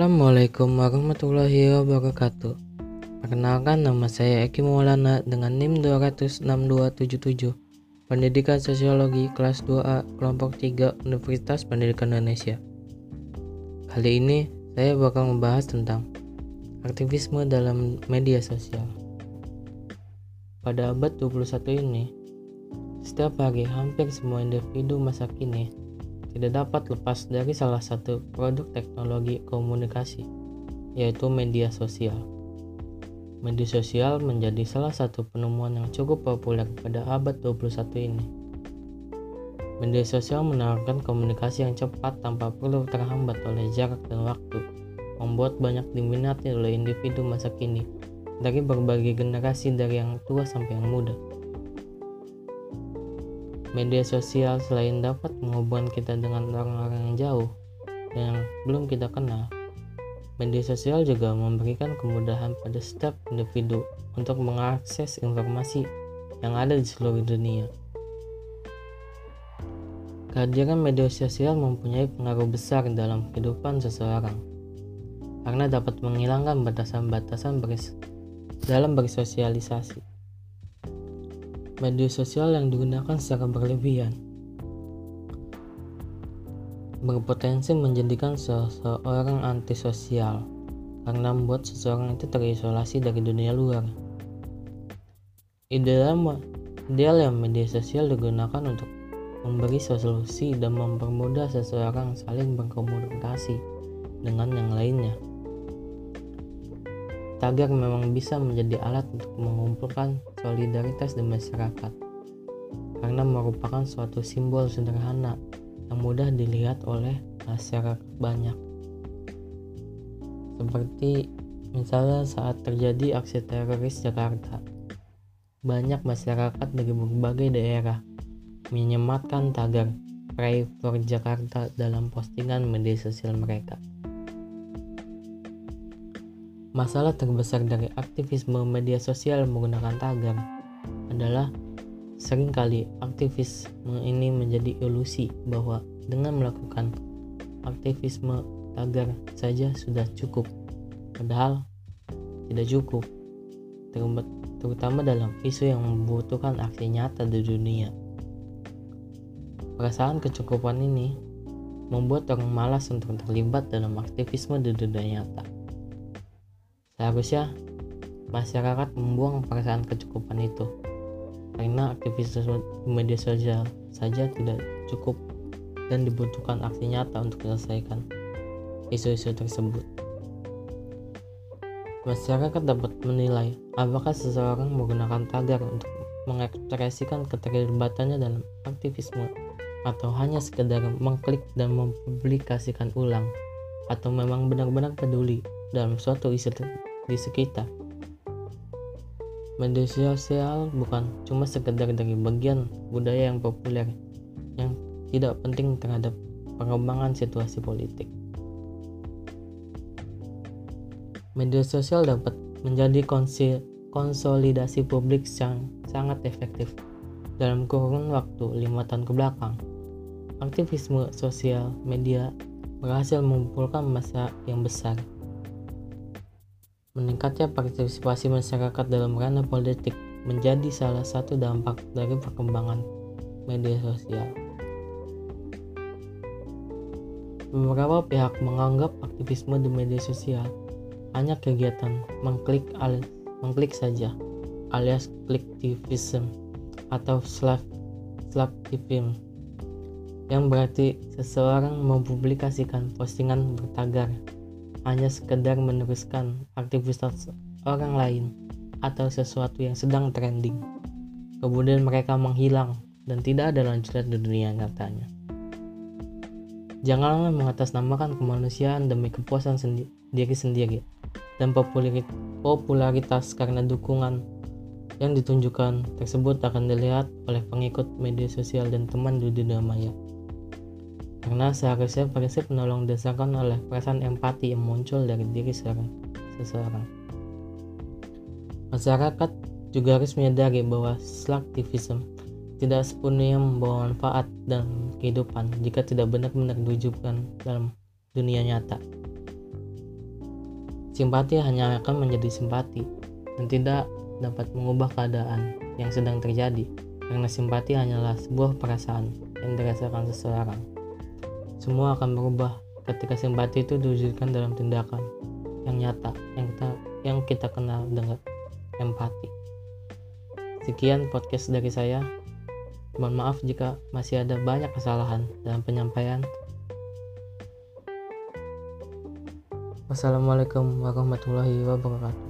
Assalamualaikum warahmatullahi wabarakatuh. Perkenalkan nama saya Eki Maulana dengan NIM 26277, Pendidikan Sosiologi kelas 2A kelompok 3 Universitas Pendidikan Indonesia. Kali ini saya bakal membahas tentang aktivisme dalam media sosial. Pada abad 21 ini, setiap hari hampir semua individu masa kini tidak dapat lepas dari salah satu produk teknologi komunikasi, yaitu media sosial. Media sosial menjadi salah satu penemuan yang cukup populer pada abad 21 ini. Media sosial menawarkan komunikasi yang cepat tanpa perlu terhambat oleh jarak dan waktu, membuat banyak diminati oleh individu masa kini dari berbagai generasi dari yang tua sampai yang muda. Media sosial selain dapat menghubungkan kita dengan orang-orang yang jauh dan yang belum kita kenal, media sosial juga memberikan kemudahan pada setiap individu untuk mengakses informasi yang ada di seluruh dunia. Kehadiran media sosial mempunyai pengaruh besar dalam kehidupan seseorang karena dapat menghilangkan batasan-batasan dalam bersosialisasi media sosial yang digunakan secara berlebihan berpotensi menjadikan seseorang antisosial karena membuat seseorang itu terisolasi dari dunia luar. Ideal, yang media sosial digunakan untuk memberi solusi dan mempermudah seseorang saling berkomunikasi dengan yang lainnya. Tagar memang bisa menjadi alat untuk mengumpulkan solidaritas di masyarakat karena merupakan suatu simbol sederhana yang mudah dilihat oleh masyarakat banyak. Seperti misalnya saat terjadi aksi teroris Jakarta, banyak masyarakat dari berbagai daerah menyematkan tagar Pray for Jakarta dalam postingan media sosial mereka. Masalah terbesar dari aktivisme media sosial menggunakan tagar adalah sering kali aktivisme ini menjadi ilusi bahwa dengan melakukan aktivisme tagar saja sudah cukup. Padahal tidak cukup, terutama dalam isu yang membutuhkan aksi nyata di dunia. Perasaan kecukupan ini membuat orang malas untuk terlibat dalam aktivisme di dunia nyata. Seharusnya masyarakat membuang perasaan kecukupan itu karena aktivitas media sosial saja tidak cukup dan dibutuhkan aksi nyata untuk menyelesaikan isu-isu tersebut. Masyarakat dapat menilai apakah seseorang menggunakan tagar untuk mengekspresikan keterlibatannya dalam aktivisme atau hanya sekedar mengklik dan mempublikasikan ulang atau memang benar-benar peduli dalam suatu isu di sekitar. Media sosial bukan cuma sekedar dari bagian budaya yang populer yang tidak penting terhadap pengembangan situasi politik. Media sosial dapat menjadi konsolidasi publik yang sangat efektif dalam kurun waktu lima tahun ke belakang. Aktivisme sosial media berhasil mengumpulkan masa yang besar Meningkatnya partisipasi masyarakat dalam ranah politik menjadi salah satu dampak dari perkembangan media sosial. Beberapa pihak menganggap aktivisme di media sosial hanya kegiatan mengklik al mengklik saja alias kliktivism atau slav slacktivism yang berarti seseorang mempublikasikan postingan bertagar hanya sekedar meneruskan aktivitas orang lain atau sesuatu yang sedang trending. Kemudian mereka menghilang dan tidak ada lanjutan di dunia nyatanya. Janganlah mengatasnamakan kemanusiaan demi kepuasan sendi diri sendiri dan popularitas karena dukungan yang ditunjukkan tersebut akan dilihat oleh pengikut media sosial dan teman di dunia maya karena seharusnya prinsip menolong disahkan oleh perasaan empati yang muncul dari diri seseorang. Masyarakat juga harus menyadari bahwa slaktivism tidak sepenuhnya membawa manfaat dan kehidupan jika tidak benar-benar diwujudkan dalam dunia nyata. Simpati hanya akan menjadi simpati dan tidak dapat mengubah keadaan yang sedang terjadi karena simpati hanyalah sebuah perasaan yang dirasakan seseorang. Semua akan berubah ketika simpati itu diwujudkan dalam tindakan yang nyata yang kita yang kita kenal dengan empati. Sekian podcast dari saya. Mohon maaf jika masih ada banyak kesalahan dalam penyampaian. Wassalamualaikum warahmatullahi wabarakatuh.